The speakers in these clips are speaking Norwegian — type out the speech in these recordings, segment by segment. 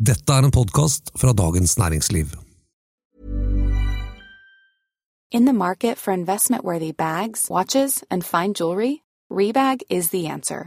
Dette er en podkast fra Dagens Næringsliv. In the market for investment worthy bags, watches, and fine jewelry, Rebag is the answer.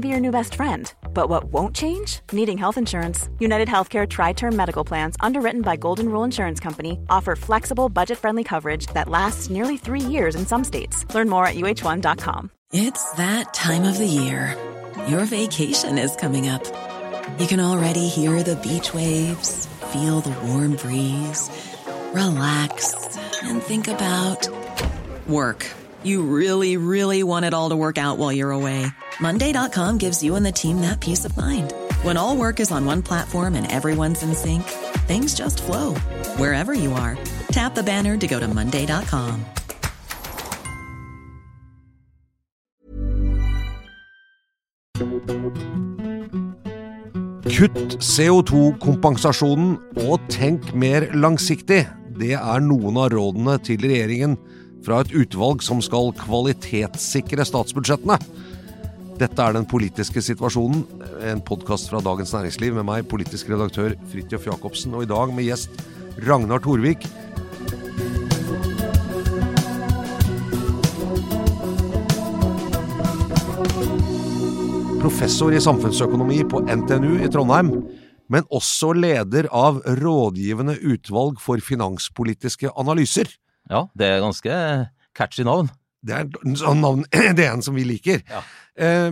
be your new best friend. But what won't change? Needing health insurance. United Healthcare Tri Term Medical Plans, underwritten by Golden Rule Insurance Company, offer flexible, budget friendly coverage that lasts nearly three years in some states. Learn more at uh1.com. It's that time of the year. Your vacation is coming up. You can already hear the beach waves, feel the warm breeze, relax, and think about work. You really, really want it all to work out while you're away. Monday.com gives you and the team that peace of mind. When all work is on one platform and everyone's in sync, things just flow wherever you are. Tap the banner to go to Monday.com. Kutt CO2-kompensasjonen og tenk mer langsiktig. Det er noen av rådene til regjeringen fra et utvalg som skal kvalitetssikre statsbudsjettene. Dette er den politiske situasjonen, en podkast fra Dagens Næringsliv med meg, politisk redaktør Fridtjof Jacobsen, og i dag med gjest Ragnar Torvik. Professor i samfunnsøkonomi på NTNU i Trondheim, men også leder av Rådgivende utvalg for finanspolitiske analyser. Ja, det er ganske catchy navn. Det er sånn navn, det er en som vi liker. Ja. Eh,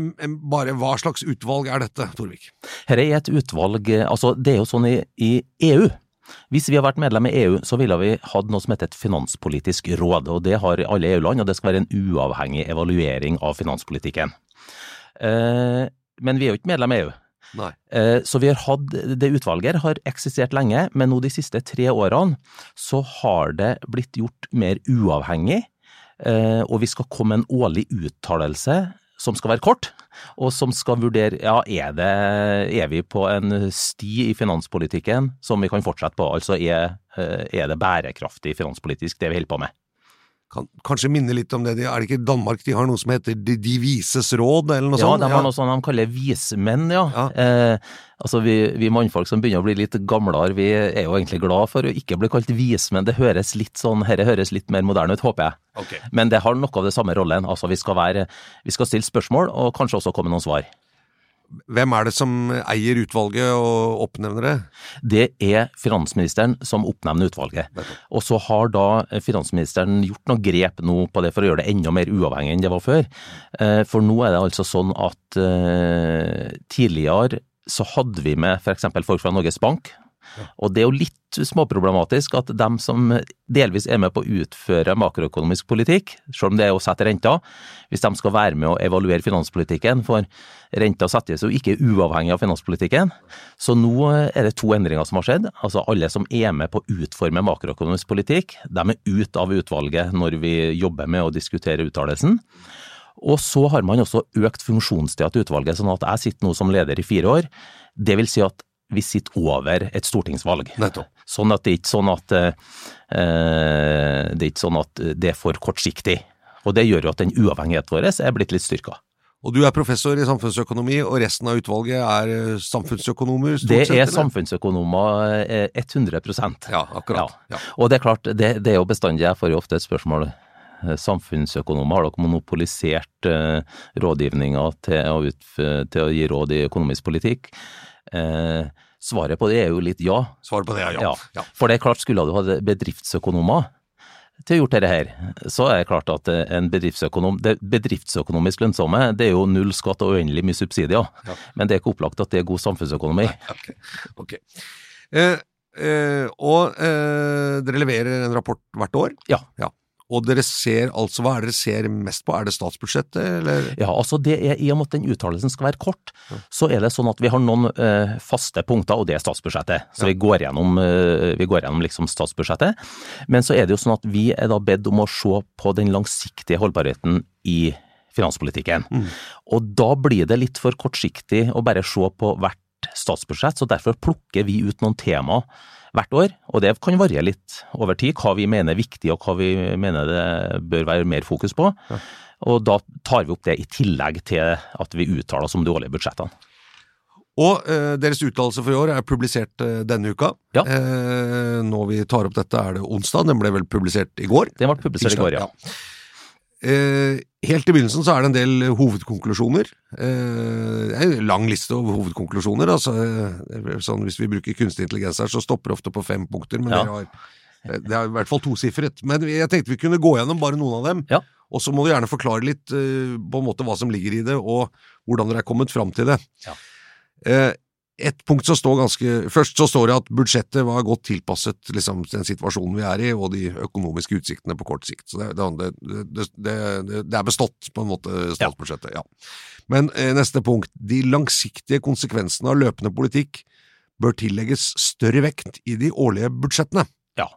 bare hva slags utvalg er dette, Torvik? Her er et utvalg Altså, det er jo sånn i, i EU. Hvis vi har vært medlem i EU, så ville vi hatt noe som heter et finanspolitisk råd, og det har alle EU-land, og det skal være en uavhengig evaluering av finanspolitikken. Eh, men vi er jo ikke medlem i EU. Nei. Eh, Så vi har hatt, det utvalget har eksistert lenge, men nå de siste tre årene så har det blitt gjort mer uavhengig, eh, og vi skal komme med en årlig uttalelse som skal være kort, og som skal vurdere ja, er, det, er vi på en sti i finanspolitikken som vi kan fortsette på, altså er, eh, er det bærekraftig finanspolitisk det vi holder på med. Kan kanskje minne litt om det. de- Er det ikke Danmark de har noe som heter De, de vises råd, eller noe Ja, sånt? de har noe sånt de kaller vismenn, ja. Ja. Eh, altså vi, vi mannfolk som begynner å bli litt gamlere, vi er jo egentlig glad for å ikke bli kalt vismenn. Det høres litt sånn, herre høres litt mer moderne ut, håper jeg. Okay. Men det har noe av det samme rollen. Altså vi skal være, vi skal stille spørsmål, og kanskje også komme noen svar. Hvem er det som eier utvalget og oppnevner det? Det er finansministeren som oppnevner utvalget. Og så har da finansministeren gjort noen grep nå på det for å gjøre det enda mer uavhengig enn det var før. Eh, For nå er det altså sånn at eh, tidligere så hadde vi med f.eks. folk fra Norges Bank. Og det er jo litt småproblematisk at dem som delvis er med på å utføre makroøkonomisk politikk, selv om det er å sette renta, hvis de skal være med å evaluere finanspolitikken, for renta settes jo ikke uavhengig av finanspolitikken. Så nå er det to endringer som har skjedd. Altså alle som er med på å utforme makroøkonomisk politikk, de er ut av utvalget når vi jobber med å diskutere uttalelsen. Og så har man også økt funksjonstida til utvalget, sånn at jeg sitter nå som leder i fire år. Det vil si at vi sitter over et stortingsvalg. Nettopp. Sånn at det er ikke sånn at eh, det er ikke sånn at det er for kortsiktig. Og det gjør jo at den uavhengigheten vår er blitt litt styrka. Og du er professor i samfunnsøkonomi, og resten av utvalget er eh, samfunnsøkonomer, stort Det er sett, samfunnsøkonomer eh, 100% Ja, akkurat. Ja. Og det er klart, det, det er jo bestandig, jeg får jo ofte et spørsmål eh, Samfunnsøkonomer, har dere monopolisert eh, rådgivninga til, til å gi råd i økonomisk politikk? Eh, svaret på det er jo litt ja. Svaret på det er ja. ja. For det er klart, skulle du hatt bedriftsøkonomer til å gjort dette her, så er det klart at eh, en bedriftsøkonom, det bedriftsøkonomisk lønnsomme, det er jo null skatt og uendelig mye subsidier. Men det er ikke opplagt at det er god samfunnsøkonomi. Ok. Okay. Eh, eh, og eh, dere leverer en rapport hvert år. Ja. Og dere ser altså, hva er det dere ser mest på, er det statsbudsjettet, eller? Ja, altså det er i og med at den uttalelsen skal være kort, så er det sånn at vi har noen eh, faste punkter, og det er statsbudsjettet. Så vi går gjennom, eh, vi går gjennom liksom statsbudsjettet. Men så er det jo sånn at vi er da bedt om å se på den langsiktige holdbarheten i finanspolitikken. Mm. Og da blir det litt for kortsiktig å bare se på hvert statsbudsjett, så derfor plukker vi ut noen temaer hvert år, og det kan variere litt over tid, hva vi mener er viktig og hva vi mener det bør være mer fokus på. Ja. Og da tar vi opp det i tillegg til at vi uttaler oss om de årlige budsjettene. Og eh, Deres uttalelse for i år er publisert eh, denne uka. Ja. Eh, når vi tar opp dette er det onsdag, den ble vel publisert i går? Den ble publisert i går, ja. Eh, helt i begynnelsen så er det en del hovedkonklusjoner. Eh, det er en lang liste over hovedkonklusjoner. Altså, sånn, hvis vi bruker kunstig intelligens her, så stopper det ofte på fem punkter. Men ja. det, har, eh, det er i hvert fall tosifret. Men jeg tenkte vi kunne gå gjennom bare noen av dem. Ja. Og så må du gjerne forklare litt på en måte hva som ligger i det, og hvordan dere er kommet fram til det. Ja et punkt som står ganske Først så står det at budsjettet var godt tilpasset liksom, den situasjonen vi er i, og de økonomiske utsiktene på kort sikt. Så det, det, det, det er bestått, på en måte, statsbudsjettet. Ja. Men eh, neste punkt. De langsiktige konsekvensene av løpende politikk bør tillegges større vekt i de årlige budsjettene. Ja,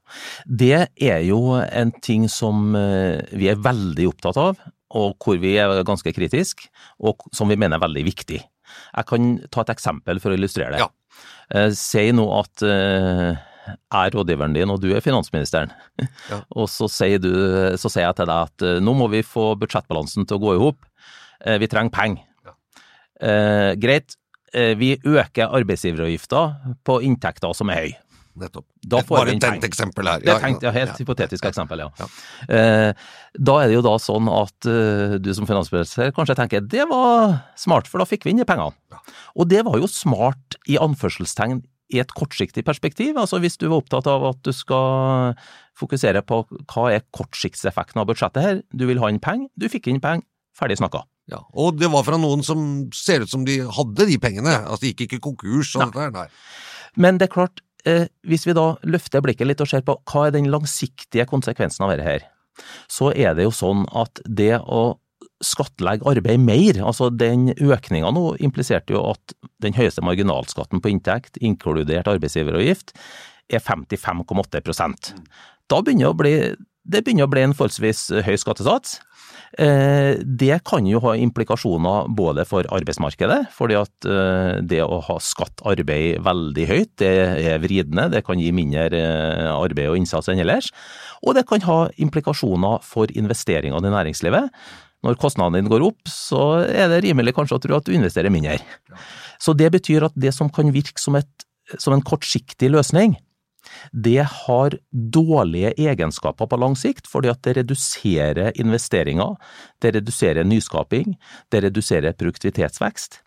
det er jo en ting som eh, vi er veldig opptatt av, og hvor vi er ganske kritisk, og som vi mener er veldig viktig. Jeg kan ta et eksempel for å illustrere det. Ja. Eh, si nå at eh, jeg er rådgiveren din, og du er finansministeren. Ja. og så sier, du, så sier, jeg til deg at eh, nå må vi få budsjettbalansen til å gå i hop. Vi trenger penger. Ja. Eh, greit, vi øker arbeidsgiveravgifta på inntekter som er høye. Nettopp. Bare et tenkt eksempel her. Ja, tenkt, ja, helt ja. hypotetisk eksempel, ja. ja. Eh, da er det jo da sånn at uh, du som finansminister kanskje tenker det var smart, for da fikk vi inn de pengene. Og det var jo smart i anførselstegn i et kortsiktig perspektiv. Altså hvis du var opptatt av at du skal fokusere på hva er kortsiktseffekten av budsjettet her, du vil ha inn penger, du fikk inn penger, ferdig snakka. Ja, Og det var fra noen som ser ut som de hadde de pengene, altså de gikk ikke konkurs og dette her, nei. Men det er klart, eh, hvis vi da løfter blikket litt og ser på hva er den langsiktige konsekvensen av dette her, så er det jo sånn at det å skattlegge arbeid mer, altså den økninga nå impliserte jo at den høyeste marginalskatten på inntekt, inkludert arbeidsgiveravgift, er 55,8 Da begynner å bli det begynner å bli en forholdsvis høy skattesats. Eh, det kan jo ha implikasjoner både for arbeidsmarkedet, fordi at eh, det å ha skatt arbeid veldig høyt, det er vridende, det kan gi mindre eh, arbeid og innsats enn ellers. Og det kan ha implikasjoner for investeringene i næringslivet. Når kostnadene dine går opp, så er det rimelig kanskje å tro at du investerer mindre. Så det betyr at det som kan virke som, et, som en kortsiktig løsning, det har dårlige egenskaper på lang sikt, fordi at det reduserer investeringer, det reduserer nyskaping, det reduserer produktivitetsvekst.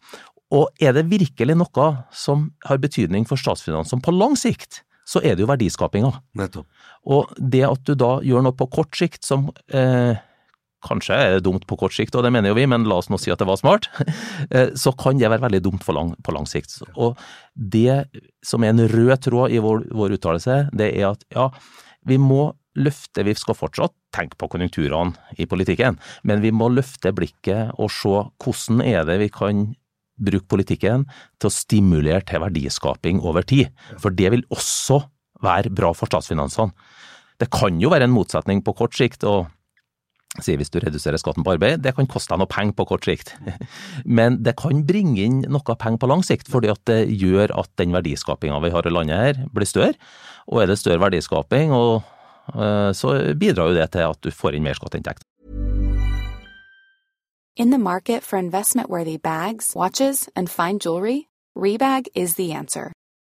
Og er det virkelig noe som har betydning for statsfinansene på lang sikt, så er det jo verdiskapinga. Og det at du da gjør noe på kort sikt som eh, kanskje er det dumt på kort sikt, og det mener jo vi, men la oss nå si at det var smart, eh, så kan det være veldig dumt lang, på lang sikt. Og det som er en rød tråd i vår, vår uttalelse, det er at ja, vi må løfte, vi skal fortsatt tenke på konjunkturene i politikken, men vi må løfte blikket og se hvordan er det vi kan bruke politikken til å stimulere til verdiskaping over tid. For det vil også være bra for statsfinansene. Det kan jo være en motsetning på kort sikt, og sier hvis du reduserer skatten på arbeid, det kan koste deg noe penger på kort sikt. Men det kan bringe inn noe penger på lang sikt, fordi at det gjør at den verdiskapinga vi har i landet her, blir større. Og er det større verdiskaping, og, uh, så bidrar jo det til at du får inn mer skatteinntekt. In the market for investment-worthy bags, watches and fine jewelry, Rebag is the answer.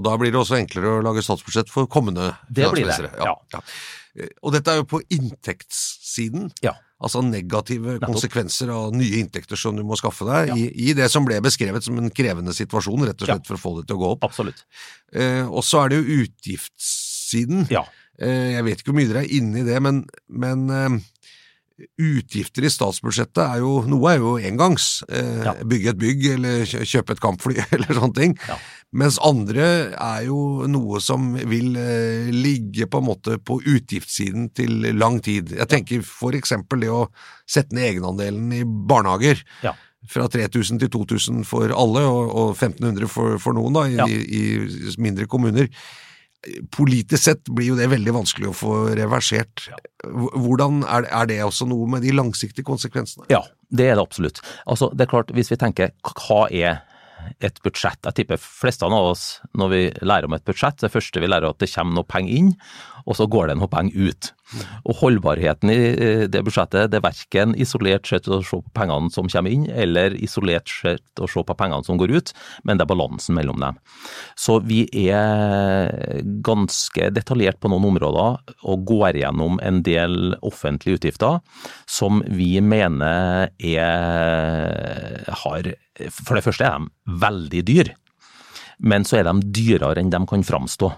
Og da blir det også enklere å lage statsbudsjett for kommende Det blir det. Ja, ja. Og dette er jo på inntektssiden. Ja. Altså negative Nettopp. konsekvenser av nye inntekter som du må skaffe deg, i, i det som ble beskrevet som en krevende situasjon, rett og slett for å få det til å gå opp. Absolutt. Eh, og så er det jo utgiftssiden. Ja. Eh, jeg vet ikke hvor mye dere er inne i det, men, men eh, utgifter i statsbudsjettet er jo Noe er jo engangs. Eh, Ja. Bygge et bygg eller kjøpe et kampfly eller sånne ting. Ja. Mens andre er jo noe som vil eh, ligge på en måte på utgiftssiden til lang tid. Jeg tenker for eksempel det å sette ned egenandelen i barnehager. Ja. Fra 3000 til 2000 for alle, og, og 1500 for, for noen da, i, i mindre kommuner. Politisk sett blir jo det veldig vanskelig å få reversert. Hvordan er, er det også noe med de langsiktige konsekvensene? Ja, det er det absolutt. Altså, det er klart, hvis vi tenker hva er et budsjett? Jeg tipper fleste av oss, når vi lærer om et budsjett, det første vi lærer er at det kommer noe penger inn, og så går det noen penger ut. Og holdbarheten i eh, det budsjettet, det er verken isolert sett å se på pengene som kommer inn, eller isolert sett å se på pengene som går ut, men det er balansen mellom dem. Så vi er ganske detaljert på noen områder og går gjennom en del offentlige utgifter som vi mener er har For det første er de veldig dyr, men så er de dyrere enn de kan framstå.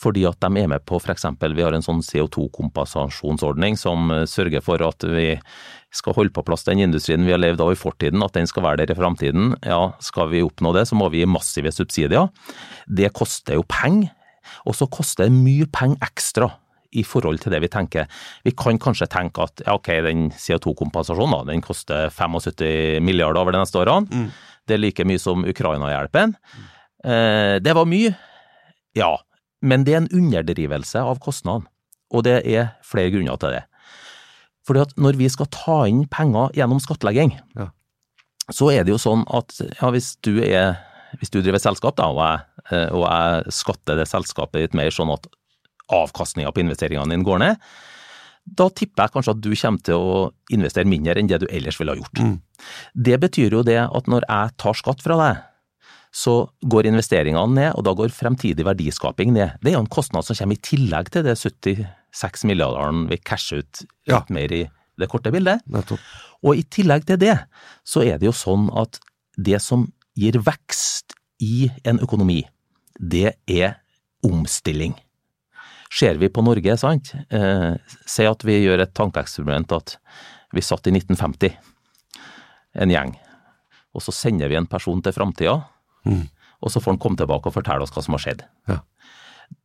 Fordi at de er med på f.eks. vi har en sånn CO2-kompensasjonsordning som eh, sørger for at vi skal holde på plass den industrien vi har levd av i fortiden, at den skal være der i framtiden. Ja, skal vi oppnå det, så må vi gi massive subsidier. Det koster jo penger, og så koster det mye penger ekstra i forhold til det vi tenker. Vi kan kanskje tenke at ja, ok, den CO2-kompensasjonen den koster 75 milliarder over de neste årene. Det er like mye som Ukraina-hjelpen. Eh, det var mye, ja, men det er en underdrivelse av kostnadene, og det er flere grunner til det. Fordi at når vi skal ta inn penger gjennom skattlegging, Ja. så er det jo sånn at ja, hvis du er hvis du driver selskap da, og jeg, eh, og jeg skatter det selskapet litt mer sånn at avkastninga på investeringene dine går ned, da tipper jeg kanskje at du kommer til å investere mindre enn det du ellers ville ha gjort. Det betyr jo det at når jeg tar skatt fra deg, så går investeringene ned, og da går fremtidig verdiskaping ned. Det er jo en kostnad som kommer i tillegg til det 76 milliardene vi casher ut litt Ja. mer i det korte bildet. Nettopp. Og i tillegg til det, så er det jo sånn at det som gir vekst i en økonomi, det er omstilling. Ser vi på Norge, sant, eh, si at vi gjør et tankeeksperiment at vi satt i 1950, en gjeng, og så sender vi en person til framtida, og så får han komme tilbake og fortelle oss hva som har skjedd. Ja.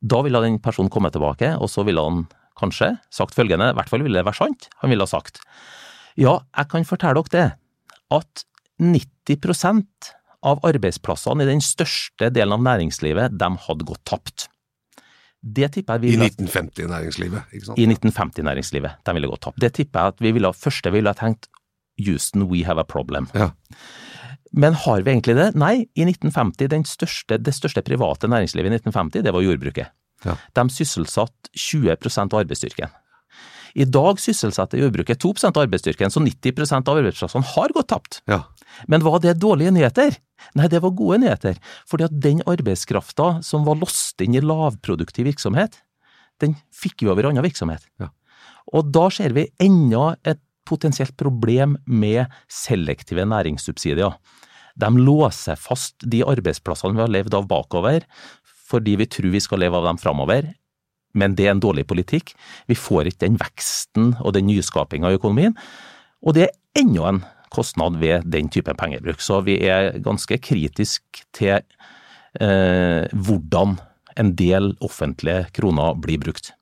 Da ville den personen komme tilbake, og så ville han kanskje sagt følgende, i hvert fall ville det være sant, han ville ha sagt ja, jeg kan fortelle dere det, at 90% av arbeidsplassene i den største delen av næringslivet, de hadde gått tapt. Det tipper jeg vi I 1950-næringslivet, ikke sant? i 1950-næringslivet, de ville gått tapt. Det tipper jeg at vi ville, første vi ville tenkt, Houston, we have a problem. Ja. Men har vi egentlig det? Nei, i 1950, den største, det største private næringslivet i 1950, det var jordbruket. Ja. De sysselsatte 20% av arbeidsstyrken. I dag sysselsetter jordbruket 2% av arbeidsstyrken, så 90% av arbeidsplassene har gått tapt. Ja. Men var det dårlige nyheter? Nei, det var gode nyheter. Fordi at den arbeidskrafta som var låst inn i lavproduktiv virksomhet, den fikk vi over i annen virksomhet. Ja. Og da ser vi enda et potensielt problem med selektive næringssubsidier. De låser fast de arbeidsplassene vi har levd av bakover, fordi vi tror vi skal leve av dem framover. Men det er en dårlig politikk. Vi får ikke den veksten og den nyskapinga i økonomien. Og det er enda en kostnad ved den type pengebruk. Så vi er ganske kritisk til eh, hvordan en del offentlige kroner blir brukt.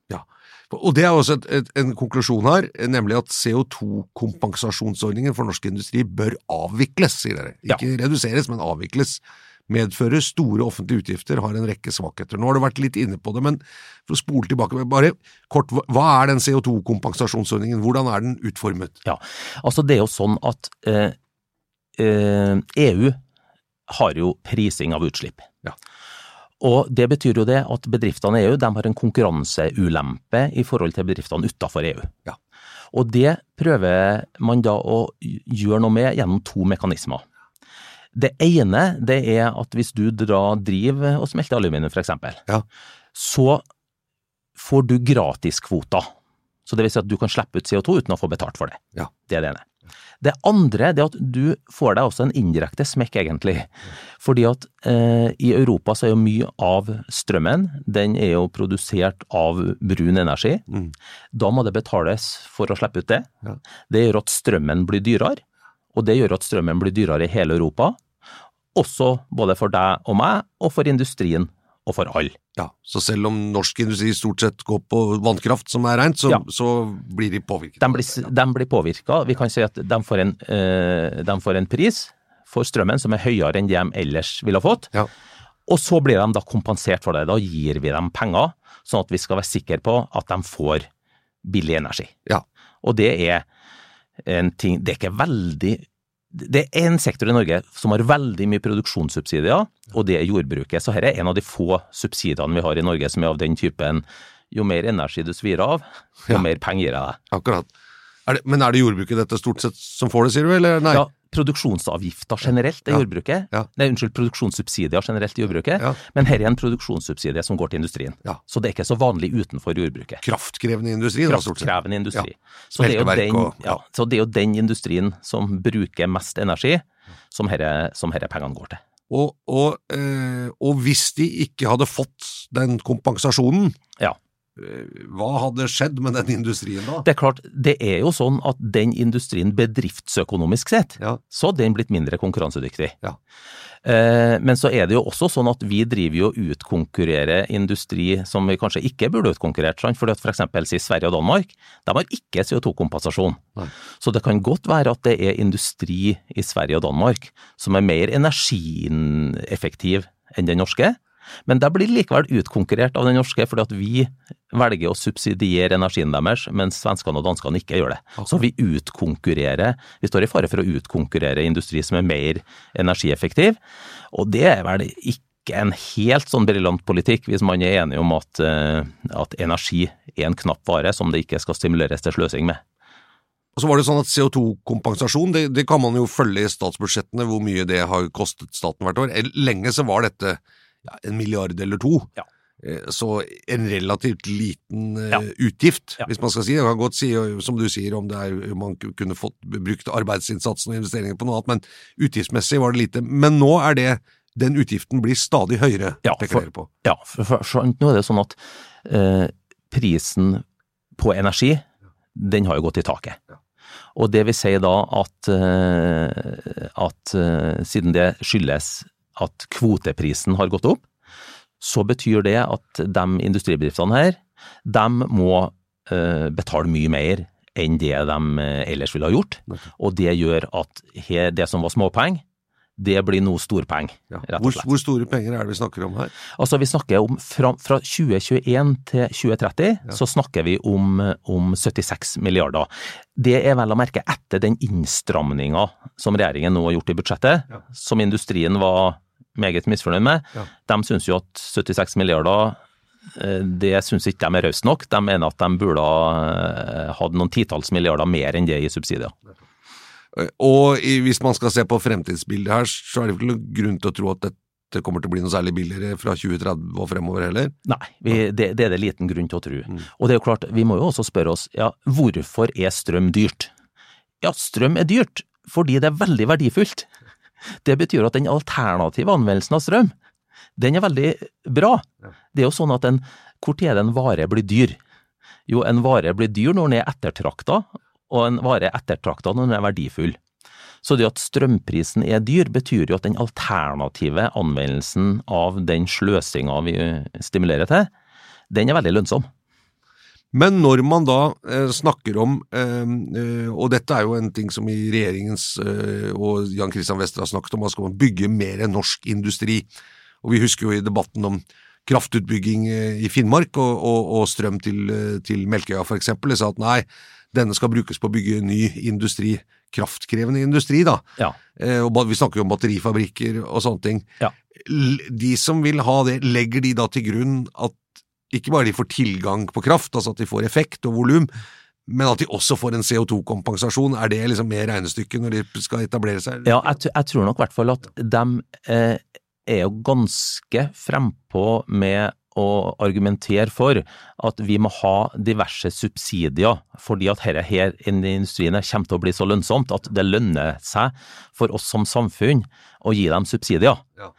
Ja. Og det er også et, et, en konklusjon her, nemlig at CO2-kompensasjonsordningen for norsk industri bør avvikles, sier dere. Ikke reduseres, men avvikles. medfører store offentlige utgifter, har en rekke svakheter. Nå har du vært litt inne på det, men for å spole tilbake, bare kort, hva er den CO2-kompensasjonsordningen, hvordan er den utformet? Ja, altså det er jo sånn at eh, eh, EU har jo prising av utslipp. Ja. Og Det betyr jo det at bedriftene i EU de har en konkurranseulempe i forhold til bedriftene utenfor EU. Ja. Og Det prøver man da å gjøre noe med gjennom to mekanismer. Det ene det er at hvis du da driver og smelter aluminium f.eks., Ja. så får du gratiskvoter. Så det vil si at du kan slippe ut CO2 uten å få betalt for det. Ja. Det er det ene. Det andre det er at du får deg også en indirekte smekk, egentlig. Fordi at eh, i Europa så er jo mye av strømmen den er jo produsert av brun energi. Mm. Da må det betales for å slippe ut det. Ja. Det gjør at strømmen blir dyrere, og det gjør at strømmen blir dyrere i hele Europa. Også både for deg og meg, og for industrien og for alle. Ja, Så selv om norsk industri stort sett går på vannkraft som er rent, så, Ja. så blir de påvirket? De blir, ja. blir påvirka. Vi kan si at de får, en, eh, de får en pris for strømmen som er høyere enn de ellers ville ha fått. Ja. Og så blir de da kompensert for det. Da gir vi dem penger, sånn at vi skal være sikre på at de får billig energi. Ja. Og det er en ting Det er ikke veldig Det er en sektor i Norge som har veldig mye produksjonssubsidier, og det er jordbruket. Så dette er en av de få subsidiene vi har i Norge som er av den typen jo mer energi du svir av, jo Ja. mer penger gir jeg deg. Akkurat. Er det, men er det jordbruket dette stort sett som får det, sier du, eller nei? Ja, produksjonsavgifter generelt i jordbruket. Ja. Nei, unnskyld, produksjonssubsidier generelt i jordbruket. Ja. Men her er en produksjonssubsidie som går til industrien. Ja. Så det er ikke så vanlig utenfor jordbruket. Kraftkrevende industri, da, stort sett. Kraftkrevende industri. Så, det er den, og- ja, så det er jo den industrien som bruker mest energi, som disse som pengene går til. Og, og, øh, og hvis de ikke hadde fått den kompensasjonen, Ja. Hva hadde skjedd med den industrien da? Det er klart, det er jo sånn at den industrien bedriftsøkonomisk sett, Ja. så hadde den blitt mindre konkurransedyktig. Ja. Eh, Men så er det jo også sånn at vi driver jo og utkonkurrerer industri som vi kanskje ikke burde utkonkurrert, sant? fordi at for eksempel si Sverige og Danmark, de har ikke CO2-kompensasjon. Så det kan godt være at det er industri i Sverige og Danmark som er mer energieffektiv enn den norske, men det blir likevel utkonkurrert av den norske fordi at vi velger å subsidiere energien deres, mens svenskene og danskene ikke gjør det. Så vi utkonkurrerer, vi står i fare for å utkonkurrere industri som er mer energieffektiv, og det er vel ikke en helt sånn briljant politikk hvis man er enig om at, eh, at energi er en knapp vare som det ikke skal stimuleres til sløsing med. Og så var det sånn at CO2-kompensasjon, det, det kan man jo følge i statsbudsjettene, hvor mye det har kostet staten hvert år. Lenge så var dette ja, en milliard eller to. Ja. Eh, Så en relativt liten eh, Ja. utgift, Ja. hvis man skal si. Jeg kan godt si, som du sier, om det er, man kunne fått brukt arbeidsinnsatsen og investeringene på noe annet, men utgiftsmessig var det lite. Men nå er det, den utgiften blir stadig høyere, Ja, peker for- dere på. Ja, for, for, for nå er det sånn at eh, prisen på energi, den har jo gått i taket. Ja. Og det vil si da at, eh, at siden det skyldes at kvoteprisen har gått opp, så betyr det at de industribedriftene her, de må eh, betale mye mer enn det de eh, ellers ville ha gjort. Og det gjør at her, det som var småpenger, det blir nå storpenger, Ja. rett Hvor, og slett. hvor store penger er det vi snakker om her? Altså, vi snakker om fra, fra 2021 til 2030, Ja. så snakker vi om, om 76 milliarder. Det er vel å merke etter den innstramninga som regjeringen nå har gjort i budsjettet, Ja. som industrien var meget misfornøyd med. Ja. De syns jo at 76 milliarder eh, det syns ikke de er rause nok. De mener at de burde ha eh, hatt noen titalls milliarder mer enn det i subsidier. Eh, Og hvis man skal se på fremtidsbildet her, så er det ikke noen grunn til å tro at dette kommer til å bli noe særlig billigere fra 2030 og fremover heller. Nei, vi, det, det er det liten grunn til å tro. Mm. Og det er jo klart, vi må jo også spørre oss, ja, hvorfor er strøm dyrt? Ja, strøm er dyrt fordi det er veldig verdifullt. Det betyr at den alternative anvendelsen av strøm, den er veldig bra. Det er jo sånn at en, hvor tid er det en vare blir dyr? Jo, en vare blir dyr når den er ettertrakta, og en vare er ettertrakta når den er verdifull. Så det at strømprisen er dyr, betyr jo at den alternative anvendelsen av den sløsinga vi stimulerer til, den er veldig lønnsom. Men når man da eh, snakker om, eh, eh, og dette er jo en ting som i regjeringens eh, og Jan Christian Wester har snakket om, man skal bygge mer norsk industri. Og vi husker jo i debatten om kraftutbygging eh, i Finnmark og, og, og strøm til, eh, til Melkøya for eksempel, sa at nei, denne skal brukes på å bygge ny industri, kraftkrevende industri, da. Ja. Eh, og vi snakker jo om batterifabrikker og sånne ting. Ja. De som vil ha det, legger de da til grunn at ikke bare de får tilgang på kraft, altså at de får effekt og volum, men at de også får en CO2-kompensasjon. Er det liksom med regnestykket når de skal etablere seg? Ja, jeg, jeg tror nok i hvert fall at de eh, er jo ganske frempå med å argumentere for at vi må ha diverse subsidier, fordi at dette her i industrien kommer til å bli så lønnsomt at det lønner seg for oss som samfunn å gi dem subsidier. Ja.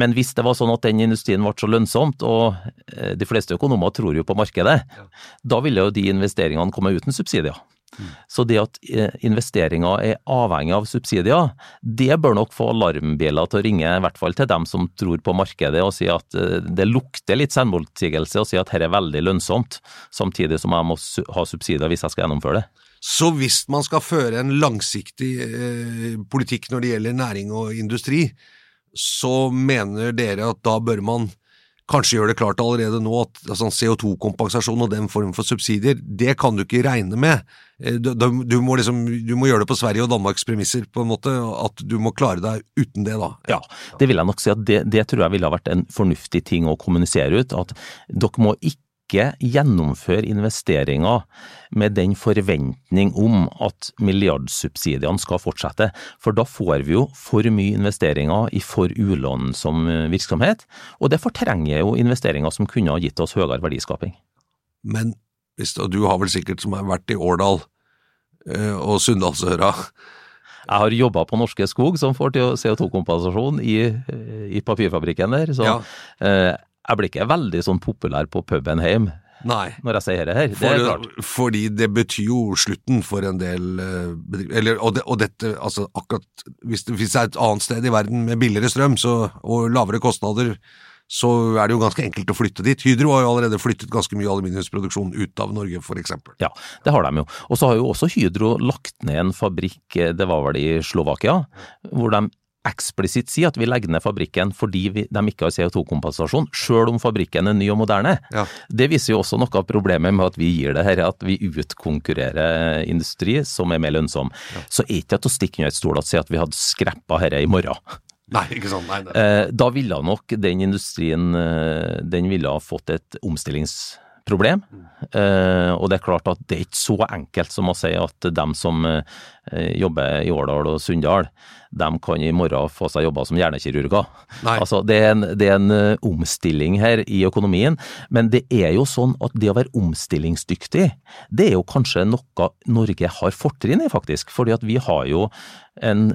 Men hvis det var sånn at den industrien ble så lønnsomt, og eh, de fleste økonomer tror jo på markedet, da ville jo de investeringene komme uten subsidier. Så det at eh, investeringer er avhengig av subsidier, det bør nok få alarmbjeller til å ringe, i hvert fall til dem som tror på markedet og si at eh, det lukter litt selvmotsigelse å si at dette er veldig lønnsomt, samtidig som jeg må ha subsidier hvis jeg skal gjennomføre det. Så hvis man skal føre en langsiktig eh, politikk når det gjelder næring og industri, så mener dere at da bør man kanskje gjøre det klart allerede nå at altså, CO2-kompensasjon og den form for subsidier, det kan du ikke regne med. Eh, Du, du, må liksom, du må gjøre det på Sverige og Danmarks premisser, på en måte, at du må klare deg uten det, da. Ja, det vil jeg nok si at det, det tror jeg ville ha vært en fornuftig ting å kommunisere ut. At dere må ikke gjennomføre investeringer med den forventning om at milliardsubsidiene skal fortsette. For da får vi jo for mye investeringer i for ulønnsom eh, virksomhet, og det fortrenger jo investeringer som kunne ha gitt oss høyere verdiskaping. Men hvis, og du har vel sikkert som har vært i Årdal eh, og Sunndalsøra Jeg har jobba på Norske Skog, som får til CO2-kompensasjon i, i papirfabrikken der, så Ja. eh, jeg blir ikke veldig sånn populær på puben hjemme Nei. når jeg sier det her. Det er klart. fordi det betyr jo slutten for en del eh, bedrifter. Eller, og, det, og dette, altså akkurat hvis det, hvis det er et annet sted i verden med billigere strøm så, og lavere kostnader, så er det jo ganske enkelt å flytte dit. Hydro har jo allerede flyttet ganske mye aluminiumsproduksjon ut av Norge, for eksempel. Ja, det har de jo. Og så har jo også Hydro lagt ned en fabrikk, eh, det var vel i Slovakia, hvor de eksplisitt si at vi legger ned fabrikken fordi vi, de ikke har CO2-kompensasjon, selv om fabrikken er ny og moderne. Ja. Det viser jo også noe av problemet med at vi gir det her, at vi utkonkurrerer industri som er mer lønnsom. Så er ikke det å stikke under et stol og si at vi hadde skreppa dette i morgen. Nei, ikke sant. Nei, nei. Eh, da ville nok den industrien eh, den ville ha fått et omstillingsproblem. Eh, og det er klart at det er ikke så enkelt som å si at dem som eh, jobber i Årdal og Sunndal, dem kan i morgen få seg jobber som hjernekirurger. Altså, det er, en, det er en eh, omstilling her i økonomien, men det er jo sånn at det å være omstillingsdyktig, det er jo kanskje noe Norge har fortrinn i, faktisk. Fordi at vi har jo en,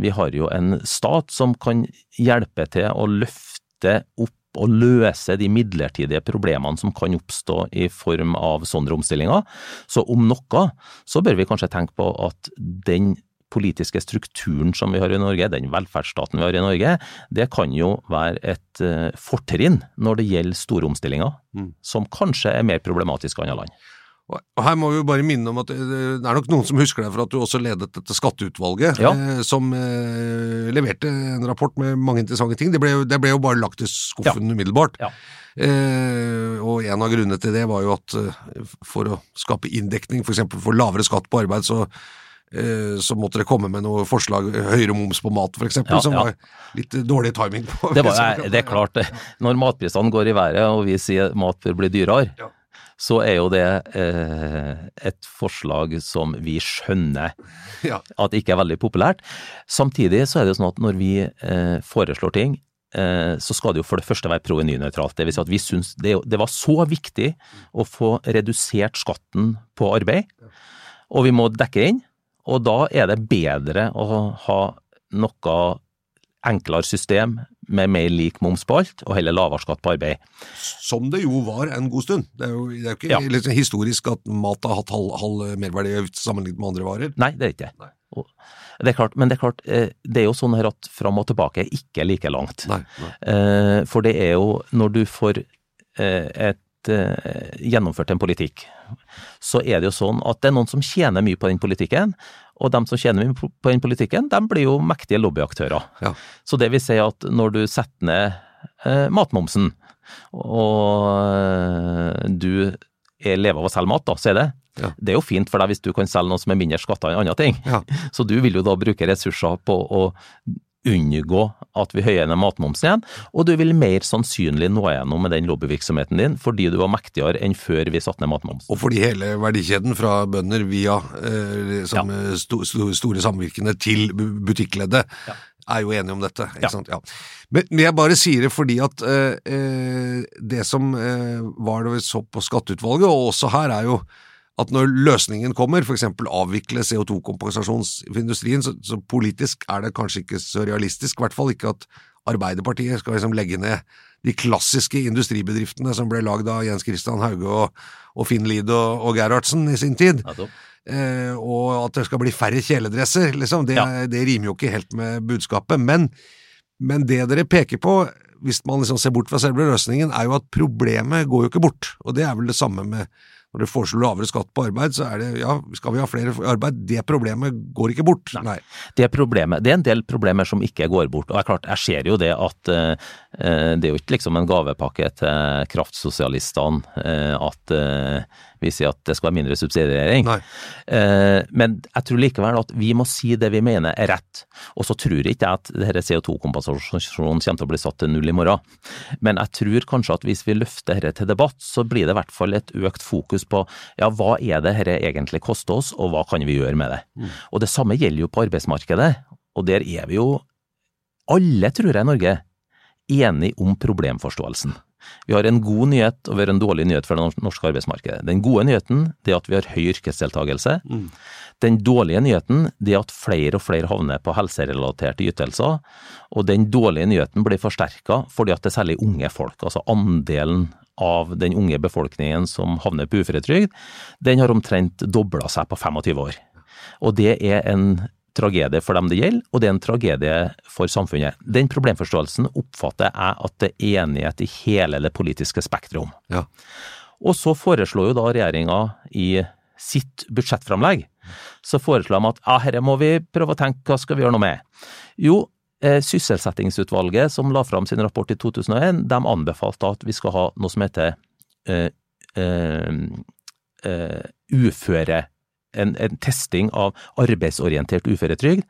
vi har jo en stat som kan hjelpe til å løfte opp og løse de midlertidige problemene som kan oppstå i form av sånne omstillinger. Så om noe, så bør vi kanskje tenke på at den politiske strukturen som vi har i Norge, den velferdsstaten vi har i Norge, det kan jo være et eh, fortrinn når det gjelder store omstillinger, som kanskje er mer problematisk enn andre land. Og her må vi jo bare minne om at det det er nok noen som husker deg for at du også ledet dette skatteutvalget, Ja. eh, som eh, leverte en rapport med mange interessante ting. Det ble, det ble jo bare lagt i skuffen umiddelbart. Ja. Eh, og en av grunnene til det var jo at eh, for å skape inndekning, f.eks. For, for lavere skatt på arbeid, så eh, så måtte det komme med noe forslag, høyere moms på mat f.eks., Ja, som ja. var litt dårlig timing på. Det, var, det er klart, det. når matprisene går i været og vi sier mat bør bli dyrere, Ja. Så er jo det eh, et forslag som vi skjønner Ja. at ikke er veldig populært. Samtidig så er det jo sånn at når vi eh, foreslår ting, eh, så skal det jo for det første være provenynøytralt. Det vil si at vi syns det, det var så viktig å få redusert skatten på arbeid, og vi må dekke inn. Og da er det bedre å ha noe enklere system med mer lik moms på alt, og heller lavere skatt på arbeid. Som det jo var en god stund. Det er jo, det er jo ikke Ja. liksom historisk at mat har hatt halv, halv merverdiavgift sammenlignet med andre varer. Nei, det er ikke det. Det er klart, men det er klart, eh, det er jo sånn her at fram og tilbake er ikke like langt. Nei, nei. Eh, For det er jo når du får eh, et gjennomført en politikk, så er det jo sånn at det er noen som tjener mye på den politikken, og de som tjener på den politikken, de blir jo mektige lobbyaktører. Ja. Så det vil si at når du setter ned eh, matmomsen, og eh, du er lever av å selge mat, da, så er det. Ja. Det er jo fint for deg hvis du kan selge noe som er mindre skatta enn andre ting. Ja. Så du vil jo da bruke ressurser på å unngå at vi høyer ned matmomsen igjen, og du vil mer sannsynlig nå gjennom med den lobbyvirksomheten din fordi du var mektigere enn før vi satte ned matmomsen. Og fordi hele verdikjeden fra bønder via eh, som, ja. sto, sto, store samvirkene til butikkleddet butikkleddet er jo enige om dette. ikke Ja. sant? Ja. Men, men jeg bare sier det fordi at eh, eh, det som eh, var det vi så på skatteutvalget, og også her, er jo at når løsningen kommer, f.eks. avvikle CO2-kompensasjonsindustrien, så, så politisk er det kanskje ikke så realistisk, i hvert fall ikke at Arbeiderpartiet skal liksom legge ned de klassiske industribedriftene som ble lagd av Jens Christian Hauge og, og Finn Lied og, og Gerhardsen i sin tid. Eh, og at det skal bli færre kjeledresser, liksom, det, Ja. det rimer jo ikke helt med budskapet. Men, men det dere peker på, hvis man liksom ser bort fra selve løsningen, er jo at problemet går jo ikke bort. Og det er vel det samme med når dere foreslår lavere skatt på arbeid, så er det ja, skal vi ha flere i arbeid? Det problemet går ikke bort. Nei. Det problemet, det er en del problemer som ikke går bort. og er klart, Jeg ser jo det at eh, eh, det er jo ikke liksom en gavepakke til kraftsosialistene eh, at eh, vi si at det skal være mindre subsidiering. Eh, men jeg tror likevel at vi må si det vi mener er rett. Og så tror ikke jeg at denne CO2-kompensasjonen kommer til å bli satt til null i morgen. Men jeg tror kanskje at hvis vi løfter dette til debatt, så blir det i hvert fall et økt fokus på ja, hva er det dette egentlig koster oss, og hva kan vi gjøre med det. Og det samme gjelder jo på arbeidsmarkedet, og der er vi jo alle, tror jeg, i Norge enige om problemforståelsen. Vi har en god nyhet og vi har en dårlig nyhet for det norske arbeidsmarkedet. Den gode nyheten det er at vi har høy yrkesdeltakelse. Den dårlige nyheten det er at flere og flere havner på helserelaterte ytelser. Og den dårlige nyheten blir forsterka fordi at det er særlig unge folk, altså andelen av den unge befolkningen som havner på uføretrygd, den har omtrent dobla seg på 25 år. Og det er en tragedie for dem det gjelder, og det er en tragedie for samfunnet. Den problemforståelsen oppfatter jeg at det er enighet i hele det politiske spekteret om. Ja. Og så foreslår jo da regjeringa i sitt budsjettframlegg, så foreslår de at ja, dette må vi prøve å tenke, hva skal vi gjøre noe med? Jo, eh, sysselsettingsutvalget som la fram sin rapport i 2001, de anbefalte at vi skal ha noe som heter uh, uh, uh, uføre en, en testing av arbeidsorientert uføretrygd.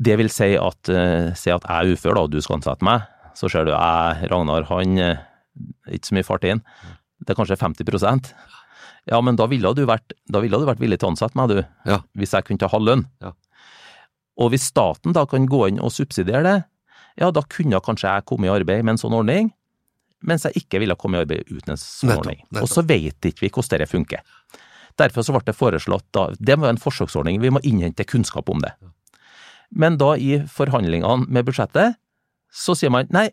Det vil si at, eh, si at jeg er ufør da, og du skal ansette meg, så ser du jeg, Ragnar, han eh, ikke så mye fart inn. Det er kanskje 50% Ja, men da ville du vært, da ville du vært villig til å ansette meg, du. Ja. Hvis jeg kunne ta halv lønn. Ja. Og hvis staten da kan gå inn og subsidiere det, ja, da kunne kanskje jeg komme i arbeid med en sånn ordning, mens jeg ikke ville komme i arbeid uten en sånn Nettopp, ordning. nettopp. Og så vet ikke vi hvordan det funker. Derfor så ble det foreslått da, det må være en forsøksordning, vi må innhente kunnskap om det. Men da i forhandlingene med budsjettet, så sier man nei,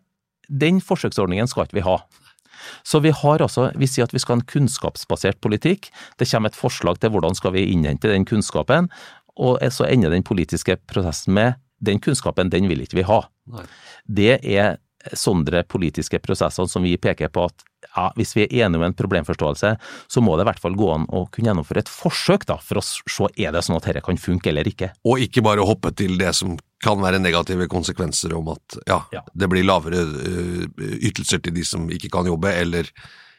den forsøksordningen skal ikke vi ha. Så vi har altså, vi sier at vi skal ha en kunnskapsbasert politikk, det kommer et forslag til hvordan skal vi innhente den kunnskapen, og så ender den politiske prosessen med den kunnskapen, den vil ikke vi ha. Nei. Det er sånne politiske prosesser som vi peker på at ja, hvis vi er enige om en problemforståelse, så må det i hvert fall gå an å kunne gjennomføre et forsøk da, for å se er det sånn at dette kan funke eller ikke. Og ikke bare hoppe til det som kan være negative konsekvenser om at ja, Ja. det blir lavere ytelser til de som ikke kan jobbe, eller,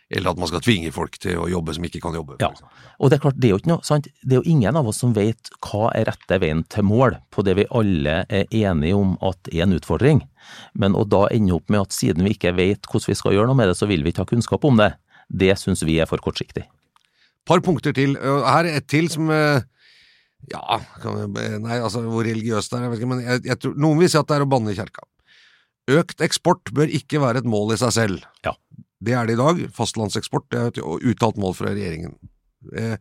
eller at man skal tvinge folk til å jobbe som ikke kan jobbe. Ja. Og det er klart, det er jo ikke noe, sant? Det er jo ingen av oss som vet hva er rette veien til mål på det vi alle er enige om at er en utfordring. Men å da ende opp med at siden vi ikke vet hvordan vi skal gjøre noe med det, så vil vi ikke ha kunnskap om det, det syns vi er for kortsiktig. par punkter til. Her er et til som eh, Ja, nei, altså hvor religiøst det er, jeg vet ikke, men jeg, jeg tror, noen vil si at det er å banne i kjerka. Økt eksport bør ikke være et mål i seg selv. Ja. Det er det i dag. Fastlandseksport det er et uttalt mål fra regjeringen. Eh,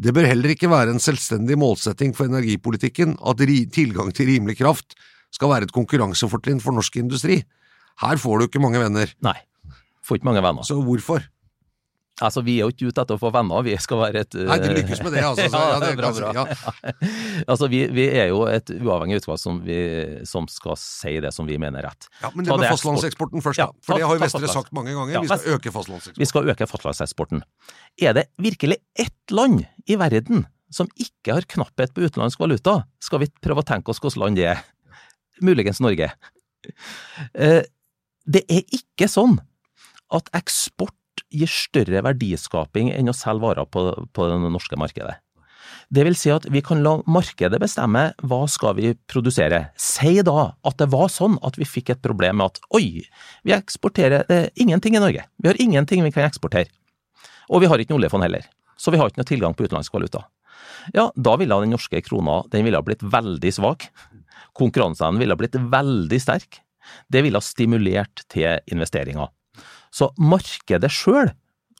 Det bør heller ikke være en selvstendig målsetting for energipolitikken at tilgang til rimelig kraft skal være et konkurransefortrinn for norsk industri. Her får du ikke mange venner. Nei, får ikke mange venner. Så hvorfor? Altså, Vi er jo ikke ute etter å få venner, vi skal være et Nei, det lykkes med det, altså. Så, ja, det er bra, bra. ja. altså, vi, vi er jo et uavhengig utvalg som, vi, som skal si det som vi mener er rett. Ja, men det med fastlandseksporten først, Ja, da. For ta- det har jo Vestre sagt mange ganger. Ja, Vi skal øke fastlandseksporten. Vi skal øke fastlandseksporten. Er det virkelig ett land i verden som ikke har knapphet på utenlandsk valuta? Skal vi prøve å tenke oss hvilket land det er? Muligens Norge. Uh, Det er ikke sånn at eksport gir større verdiskaping enn å selge varer på, på det norske markedet. Det vil si at vi kan la markedet bestemme hva skal vi produsere. Si da at det var sånn at vi fikk et problem med at oi, vi eksporterer ingenting i Norge. Vi har ingenting vi kan eksportere. Og vi har ikke noe oljefond heller. Så vi har ikke noe tilgang på utenlandsk valuta. Ja, da ville den norske krona den ville blitt veldig svak. Konkurranseevnen ville blitt veldig sterk. Det ville stimulert til investeringer. Så markedet sjøl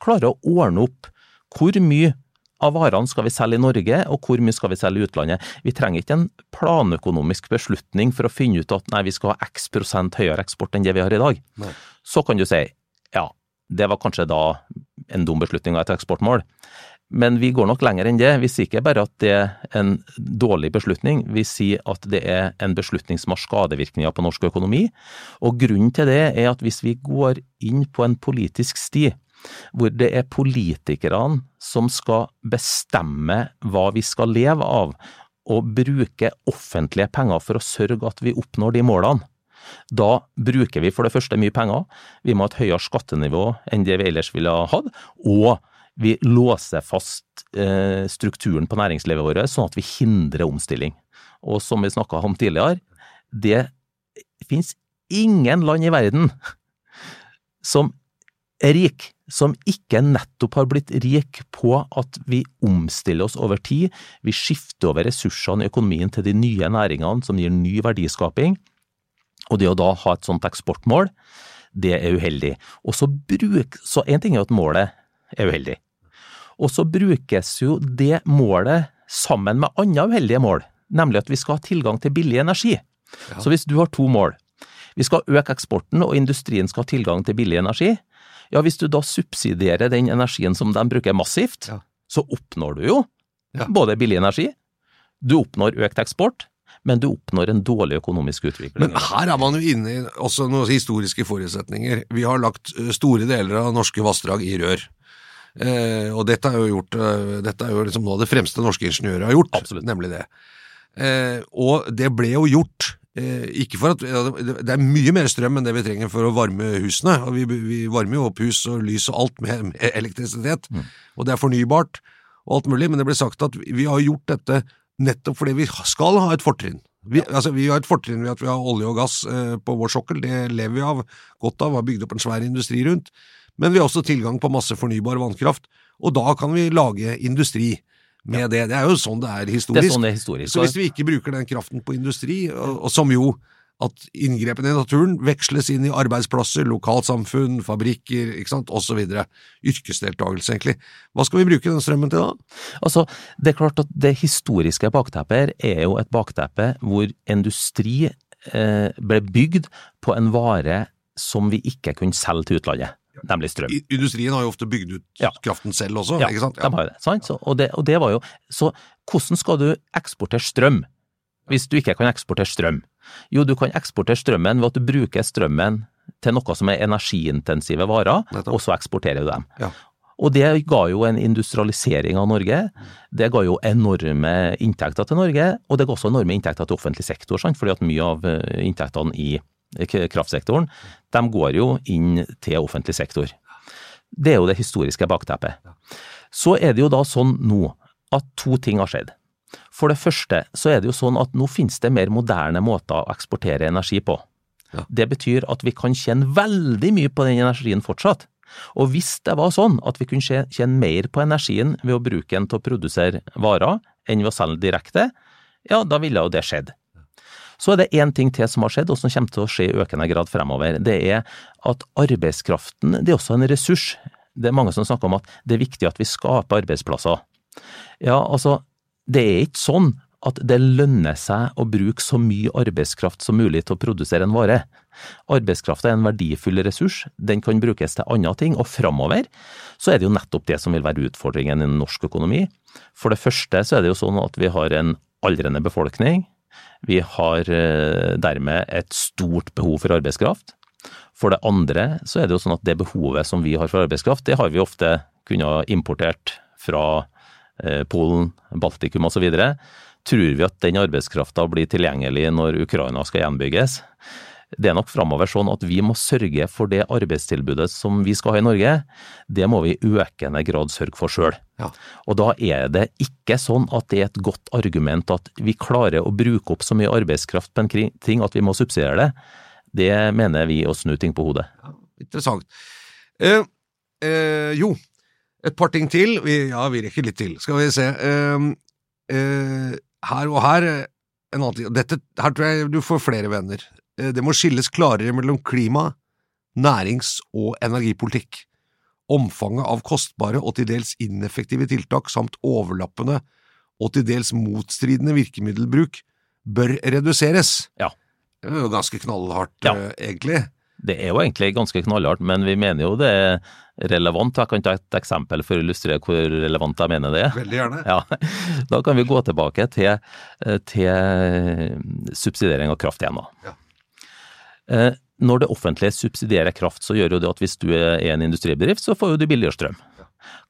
klarer å ordne opp hvor mye av varene skal vi selge i Norge, og hvor mye skal vi selge i utlandet. Vi trenger ikke en planøkonomisk beslutning for å finne ut at nei, vi skal ha x prosent høyere eksport enn det vi har i dag. Nei. Så kan du si ja, det var kanskje da en dum beslutning av et eksportmål. Men vi går nok lenger enn det. Vi sier ikke bare at det er en dårlig beslutning, vi sier at det er en beslutning som har skadevirkninger på norsk økonomi. Og grunnen til det er at hvis vi går inn på en politisk sti, hvor det er politikerne som skal bestemme hva vi skal leve av, og bruke offentlige penger for å sørge at vi oppnår de målene, da bruker vi for det første mye penger, vi må ha et høyere skattenivå enn det vi ellers ville ha hatt, og vi låser fast eh, strukturen på næringslivet vårt, sånn at vi hindrer omstilling. Og som vi snakka om tidligere, det finnes ingen land i verden som er rik, som ikke nettopp har blitt rik på at vi omstiller oss over tid, vi skifter over ressursene i økonomien til de nye næringene som gir ny verdiskaping, og det å da ha et sånt eksportmål, det er uheldig. Og så bruk, så en ting er at målet er uheldig, og så brukes jo det målet sammen med andre uheldige mål, nemlig at vi skal ha tilgang til billig energi. Så hvis du har to mål, vi skal øke eksporten og industrien skal ha tilgang til billig energi, ja, hvis du da subsidierer den energien som de bruker massivt, Ja. så oppnår du jo Ja. både billig energi, du oppnår økt eksport, men du oppnår en dårlig økonomisk utvikling. Men her er man jo inne i også noen historiske forutsetninger. Vi har lagt store deler av norske vassdrag i rør. Eh, og dette er jo, gjort, dette er jo liksom noe av det fremste norske ingeniører har gjort, Absolutt. nemlig det. Eh, og det ble jo gjort, eh, ikke for at det, er mye mer strøm enn det vi trenger for å varme husene, og vi, vi varmer jo opp hus og lys og alt med, med elektrisitet, og det er fornybart og alt mulig, men det ble sagt at vi har gjort dette nettopp fordi vi skal ha et fortrinn. Vi, altså, vi har et fortrinn ved at vi har olje og gass eh, på vår sokkel, det lever vi av, godt av, har bygd opp en svær industri rundt, men vi har også tilgang på masse fornybar vannkraft, og da kan vi lage industri med det. Det er jo sånn det er historisk. det er sånn det er historisk. Så hvis vi ikke bruker den kraften på industri, og, og som jo at inngrepene i naturen veksles inn i arbeidsplasser, lokalsamfunn, fabrikker, ikke sant, videre. Yrkesdeltakelse, egentlig. Hva skal vi bruke den strømmen til da? Altså, det er klart at det historiske bakteppet her er jo et bakteppe hvor industri eh, ble bygd på en vare som vi ikke kunne selge til utlandet, nemlig strøm. Industrien har jo ofte bygd ut Ja. kraften selv også, Ja, ikke sant? Ja, de har jo det. Sant? Så, og, det og det var jo Så hvordan skal du eksportere strøm hvis du ikke kan eksportere strøm? Jo, du kan eksportere strømmen ved at du bruker strømmen til noe som er energiintensive varer, Nettopp. og så eksporterer du dem. Ja. Og det ga jo en industrialisering av Norge. Det ga jo enorme inntekter til Norge, og det ga også enorme inntekter til offentlig sektor, sant? fordi at mye av eh, inntektene i kraftsektoren, de går jo inn til offentlig sektor. Det er jo det historiske bakteppet. Så er det jo da sånn nå at to ting har skjedd. For det første så er det jo sånn at nå finnes det mer moderne måter å eksportere energi på. Ja. Det betyr at vi kan tjene veldig mye på den energien fortsatt. Og hvis det var sånn at vi kunne tje- tjene mer på energien ved å bruke den til å produsere varer enn ved å selge direkte, ja, da ville jo det skjedd. Så er det én ting til som har skjedd, og som kommer til å skje i økende grad fremover. Det er at arbeidskraften det er også en ressurs. Det er mange som snakker om at det er viktig at vi skaper arbeidsplasser. Ja, altså, det er ikke sånn at det lønner seg å bruke så mye arbeidskraft som mulig til å produsere en vare. Arbeidskraft er en verdifull ressurs, den kan brukes til andre ting, og framover så er det jo nettopp det som vil være utfordringen i norsk økonomi. For det første så er det jo sånn at vi har en aldrende befolkning. Vi har eh, dermed et stort behov for arbeidskraft. For det andre så er det jo sånn at det behovet som vi har for arbeidskraft, det har vi ofte kunnet importert fra eh, Polen, Baltikum osv. Tror vi at den arbeidskrafta blir tilgjengelig når Ukraina skal gjenbygges? Det er nok framover sånn at vi må sørge for det arbeidstilbudet som vi skal ha i Norge. Det må vi i økende grad sørge for sjøl. Ja. Og da er det ikke sånn at det er et godt argument at vi klarer å bruke opp så mye arbeidskraft på en ting at vi må subsidiere det. Det mener vi å snu ting på hodet. Ja, interessant. Eh, eh, jo, et par ting til. Vi, ja, vi rekker litt til. Skal vi se. Eh, eh her og her en annen ting. Dette, her tror jeg du får flere venner. Eh, det må skilles klarere mellom klima, nærings- og energipolitikk. Omfanget av kostbare og til dels ineffektive tiltak samt overlappende og til dels motstridende virkemiddelbruk bør reduseres. Ja. Det er jo ganske knallhardt, Ja. eh, egentlig. Det er jo egentlig ganske knallhardt, men vi mener jo det er relevant. Jeg kan ta et eksempel for å illustrere hvor relevant jeg mener det er. Veldig gjerne. Ja, Da kan vi gå tilbake til, til subsidiering av kraft igjen. da. Ja. Eh, Når det offentlige subsidierer kraft, så gjør jo det at hvis du er en industribedrift, så får jo du billigere strøm.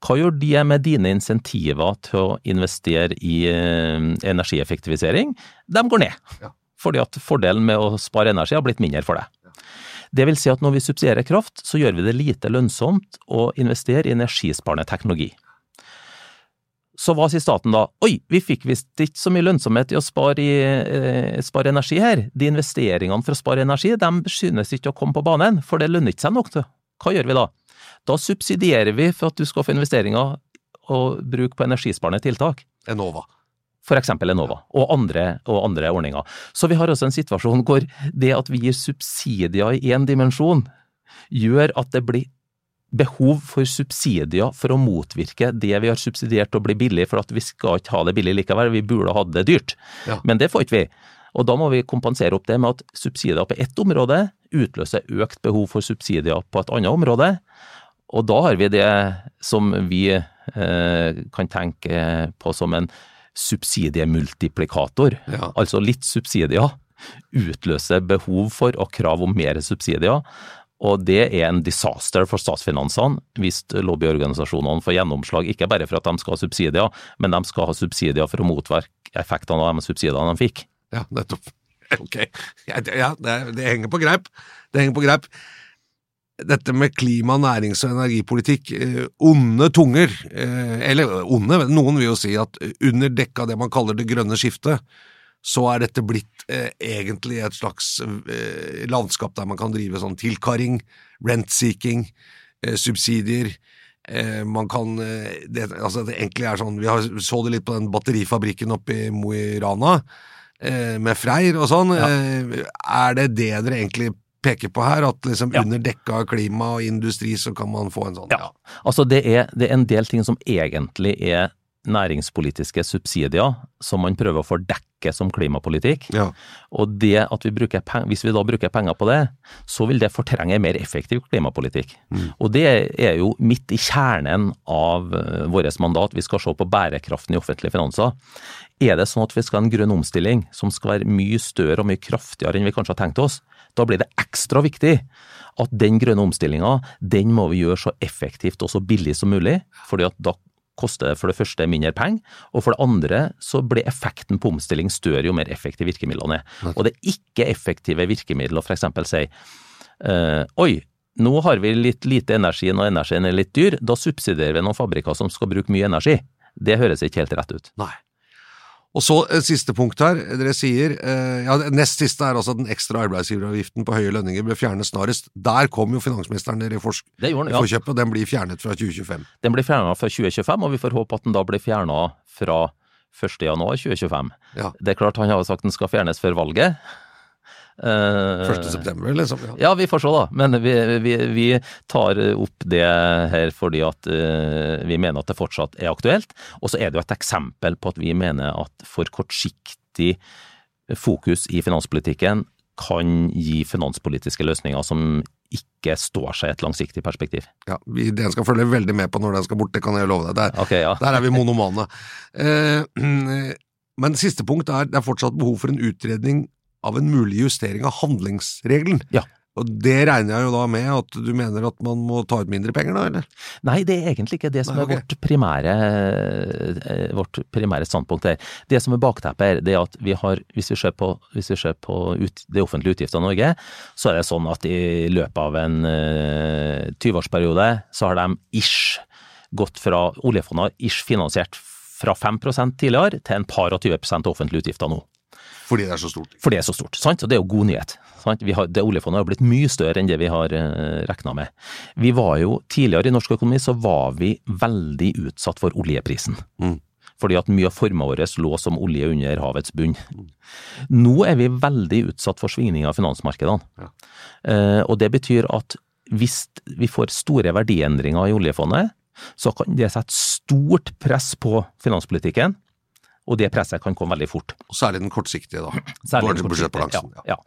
Hva gjør de med dine insentiver til å investere i eh, energieffektivisering? De går ned. Fordi at fordelen med å spare energi har blitt mindre for deg. Det vil si at når vi subsidierer kraft, så gjør vi det lite lønnsomt å investere i energisparende teknologi. Så hva sier staten da? Oi, vi fikk visst ikke så mye lønnsomhet i å spare, i, eh, spare energi her. De investeringene for å spare energi, de synes ikke å komme på banen, for det lønner ikke seg nok til. Hva gjør vi da? Da subsidierer vi for at du skal få investeringer og bruk på energisparende tiltak. Enova. For eksempel Enova, og andre, og andre ordninger. Så vi har også en situasjon hvor det at vi gir subsidier i én dimensjon, gjør at det blir behov for subsidier for å motvirke det vi har subsidiert og bli billig, for at vi skal ikke ha det billig likevel, vi burde hatt det dyrt. Ja. Men det får ikke vi. Og da må vi kompensere opp det med at subsidier på ett område utløser økt behov for subsidier på et annet område. Og da har vi det som vi eh, kan tenke på som en subsidiemultiplikator. Ja. Altså litt subsidier utløser behov for og krav om mer subsidier. Og det er en disaster for statsfinansene hvis lobbyorganisasjonene får gjennomslag, ikke bare for at de skal ha subsidier, men de skal ha subsidier for å motverke effektene av de subsidiene de fikk. Ja, nettopp. Ok. Ja, det, ja, det, det henger på greip. Det henger på greip. Dette med klima, nærings- og energipolitikk, eh, onde tunger, eh, eller onde, noen vil jo si at under dekka det man kaller det grønne skiftet, så er dette blitt eh, egentlig et slags eh, landskap der man kan drive sånn tilkarring, rent-seeking, eh, subsidier. Eh, man kan eh, det, altså det egentlig er sånn Vi har, så det litt på den batterifabrikken oppe i Mo i Rana, eh, med Freyr og sånn. Eh, er det det dere egentlig peker på her? At liksom Ja. under dekka klima og industri så kan man få en sånn Ja. Altså det er, det er en del ting som egentlig er næringspolitiske subsidier, som man prøver å fordekke som klimapolitikk. Ja. Og det at vi bruker peng, hvis vi da bruker penger på det, så vil det fortrenge mer effektiv klimapolitikk. Og det er jo midt i kjernen av eh, vårt mandat. Vi skal se på bærekraften i offentlige finanser. Er det sånn at vi skal ha en grønn omstilling som skal være mye større og mye kraftigere enn vi kanskje har tenkt oss, da blir det ekstra viktig at den grønne omstillinga, den må vi gjøre så effektivt og så billig som mulig. fordi at da koster for det første mindre penger, og for det andre så blir effekten på omstilling større jo mer effektive virkemidlene er. Og det er ikke effektive virkemidler å f.eks. si eh, oi, nå har vi litt lite energi når energien er litt dyr, da subsidierer vi noen fabrikker som skal bruke mye energi. Det høres ikke helt rett ut. Nei. Og så et siste punkt her. Dere sier eh, ja, Nest siste er altså at den ekstra arbeidsgiveravgiften på høye lønninger bør fjernes snarest. Der kom jo finansministeren dere i forsk- Det gjorde den, ja. forkjøpet, og den blir fjernet fra 2025. Den blir fjerna fra 2025, og vi får håpe at den da blir fjerna fra 1. januar 2025. Ja. Det er klart han har sagt den skal fjernes før valget. Eh, 1. september, liksom. Ja. Ja, vi får se da, men vi, vi, vi tar opp det her fordi at eh, vi mener at det fortsatt er aktuelt. Og så er det jo et eksempel på at vi mener at for kortsiktig fokus i finanspolitikken kan gi finanspolitiske løsninger som ikke står seg i et langsiktig perspektiv. Ja, vi, Den skal følge veldig med på når den skal bort, det kan jeg love deg. Der, okay, ja. der er vi monomane. Eh, men siste punkt er det er fortsatt behov for en utredning av en mulig justering av handlingsregelen. Ja. Og det regner jeg jo da med at du mener at man må ta ut mindre penger, da, eller? Nei, det er egentlig ikke det som Nei, okay. er vårt primære, eh, vårt primære standpunkt her. Det som er bakteppet her, det er at vi har, hvis vi ser på, hvis vi ser på ut, de offentlige utgiftene i Norge, så er det sånn at i løpet av en uh, 20-årsperiode så har de ish gått fra oljefondet har ish finansiert fra 5 tidligere til en par og 20% offentlige utgifter nå. Fordi det er så stort. Fordi det er så stort, sant? og det er jo god nyhet. Sant? Vi har, det Oljefondet har blitt mye større enn det vi har eh, regna med. Vi var jo, Tidligere i norsk økonomi så var vi veldig utsatt for oljeprisen. Mm. Fordi at mye av forma vår lå som olje under havets bunn. Nå er vi veldig utsatt for svingninger av finansmarkedene. Ja. Eh, og det betyr at hvis vi får store verdiendringer i oljefondet, så kan det sette stort press på finanspolitikken, og det presset kan komme veldig fort. Og særlig den kortsiktige, da. Særlig den kortsiktige, Ja, ja.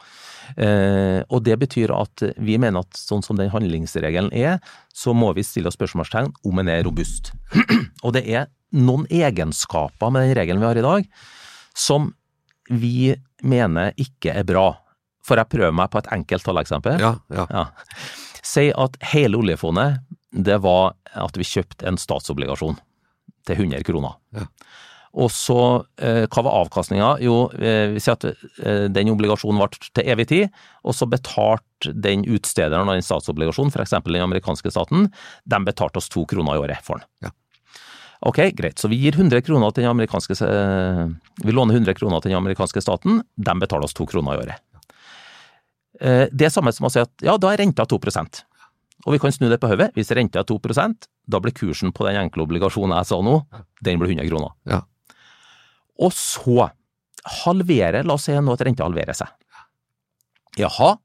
Eh, og det betyr at vi mener at sånn som den handlingsregelen er, så må vi stille oss spørsmålstegn om den er robust. og det er noen egenskaper med den regelen vi har i dag, som vi mener ikke er bra. For jeg prøver meg på et enkelt talleksempel. Ja, ja. Ja. Si at hele oljefondet, det var at vi kjøpte en statsobligasjon til 100 kroner. Ja. Og så, eh, hva var avkastninga? Jo, eh, vi sier at eh, den obligasjonen ble til evig tid, og så betalte den utstederen av den statsobligasjonen, f.eks. den amerikanske staten, de betalte oss to kroner i året for den. Ja. Ok, greit, så vi gir 100 kroner til den amerikanske, vi låner 100 kroner til den amerikanske staten, de betaler oss to kroner i året. Det er samme som å si at ja, da er renta 2% Og vi kan snu det på hodet. Hvis renta er 2% da blir kursen på den enkle obligasjonen jeg sa nå, den blir 100 kroner. Ja. Og så halvere, la oss si nå at renta halverer seg. Jaha,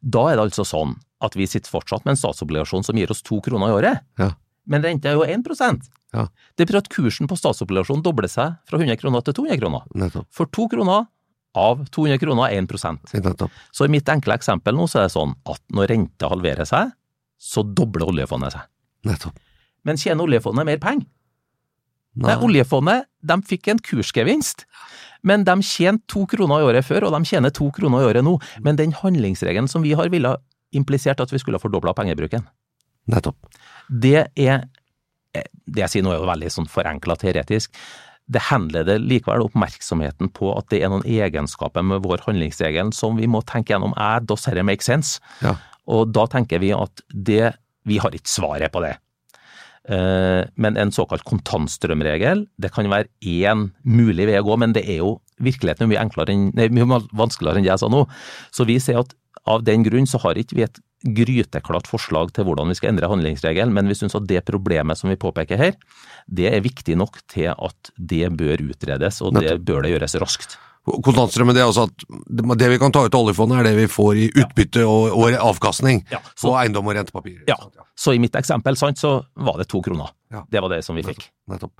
da er det altså sånn at vi sitter fortsatt med en statsobligasjon som gir oss to kroner i året, Ja. men renta er jo 1% Ja. Det betyr at kursen på statsobligasjonen dobler seg fra 100 kroner til 200 kroner. Nettopp. For to kroner av 200 kroner er 1% Nettopp. Så i mitt enkle eksempel nå så er det sånn at når renta halverer seg, så dobler oljefondet seg. Nettopp. Men tjener oljefondet mer penger? Nei. Nei, oljefondet de fikk en kursgevinst, men de tjente to kroner i året før, og de tjener to kroner i året nå. Men den handlingsregelen som vi har, ville implisert at vi skulle ha fordobla pengebruken. Nettopp. Det er eh, Det jeg sier nå er jo veldig sånn forenkla teoretisk. Det henleder likevel oppmerksomheten på at det er noen egenskaper med vår handlingsregel som vi må tenke gjennom. Er does dette make sense? Ja. Og da tenker vi at det Vi har ikke svaret på det. Eh, Men en såkalt kontantstrømregel, det kan være én mulig vei å gå, men det er jo virkeligheten mye enn, nei, mye vanskeligere enn det jeg sa nå. Så vi sier at av den grunn så har ikke vi et gryteklart forslag til hvordan vi skal endre handlingsregelen, men vi syns at det problemet som vi påpeker her, det er viktig nok til at det bør utredes, og det bør det gjøres raskt. Kontantstrømmen, det er altså at det vi kan ta ut av oljefondet, er det vi får i utbytte og, og avkastning Ja, på eiendom og rentepapirer. Ja, så i mitt eksempel sant, så var det to kroner. Ja. Det var det som vi fikk. Nettopp.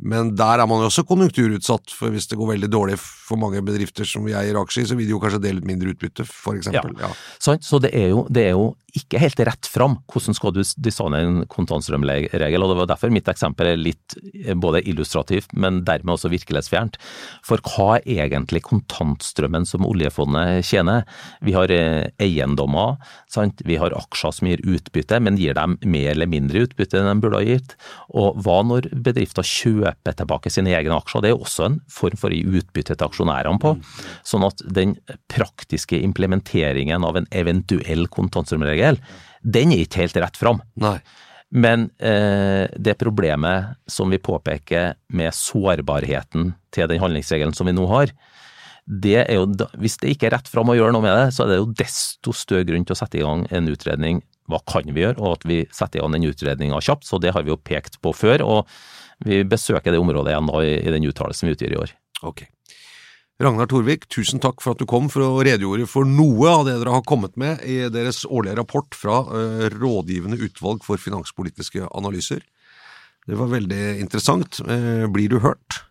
Men der er man jo også konjunkturutsatt, for hvis det går veldig dårlig for mange bedrifter som vi eier aksjer i, så vil de jo kanskje dele litt mindre utbytte, for eksempel. Ja. Sant? Så det er, jo, det er jo ikke helt rett fram hvordan skal du designe en kontantstrømregel, og det var derfor mitt eksempel er litt eh, både illustrativt, men dermed også virkelighetsfjernt. For hva er egentlig kontantstrømmen som oljefondet tjener? Vi har eh, eiendommer, sant? vi har aksjer som gir utbytte, men gir dem mer eller mindre utbytte enn de burde ha gitt? Og hva når bedrifter kjøper tilbake sine egne aksjer? Det er også en form for å gi utbytte til aksjonærene på. Sånn at den praktiske implementeringen av en eventuell kontantstrømregel, den er ikke helt rett fram. Nei. Men eh, det problemet som vi påpeker med sårbarheten til den handlingsregelen som vi nå har, det er jo, hvis det ikke er rett fram å gjøre noe med det, så er det jo desto større grunn til å sette i gang en utredning. Hva kan vi gjøre, og at vi setter i gang den utredninga kjapt. Så det har vi jo pekt på før, og vi besøker det området igjen nå i, i den uttalelsen vi utgir i år. Ok. Ragnar Torvik, tusen takk for at du kom for å redegjorde for noe av det dere har kommet med i deres årlige rapport fra uh, Rådgivende utvalg for finanspolitiske analyser. Det var veldig interessant. Uh, blir du hørt?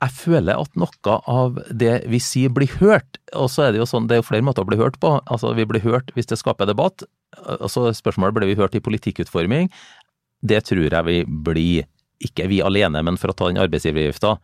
Jeg føler at noe av det vi sier blir hørt, og så er det jo sånn, det er jo flere måter å bli hørt på. Altså, Vi blir hørt hvis det skaper debatt. og så Spørsmålet blir vi hørt i politikkutforming. Det tror jeg vi blir, ikke vi alene, men for å ta den arbeidsgiveravgifta.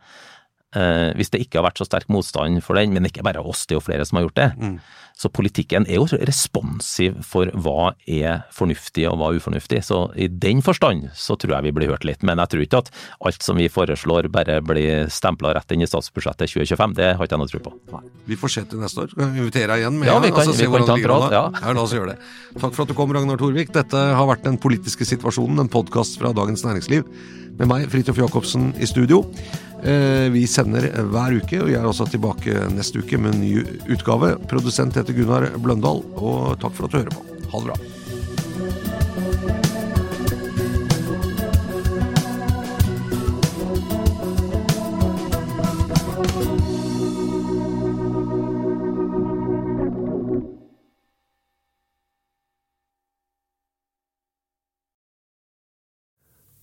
Eh, hvis det ikke har vært så sterk motstand for den, men ikke bare oss, det er jo flere som har gjort det. Mm. Så politikken er jo responsiv for hva er fornuftig og hva er ufornuftig. Så i den forstand så tror jeg vi blir hørt litt. Men jeg tror ikke at alt som vi foreslår bare blir stempla rett inn i statsbudsjettet 2025. Det har ikke jeg noe tro på. Nei. Vi får se til neste år. Kan vi invitere deg igjen med ja, vi kan, altså, vi kan ta en prat. Ja. ja, la oss gjøre det. Takk for at du kom, Ragnar Torvik. Dette har vært Den politiske situasjonen, en podkast fra Dagens Næringsliv med meg, Fridtjof Jacobsen, i studio. Eh, vi sender hver uke, og jeg er også tilbake neste uke med en ny utgave. Produsent heter Gunnar Bløndal, og takk for at du hører på. Ha det bra.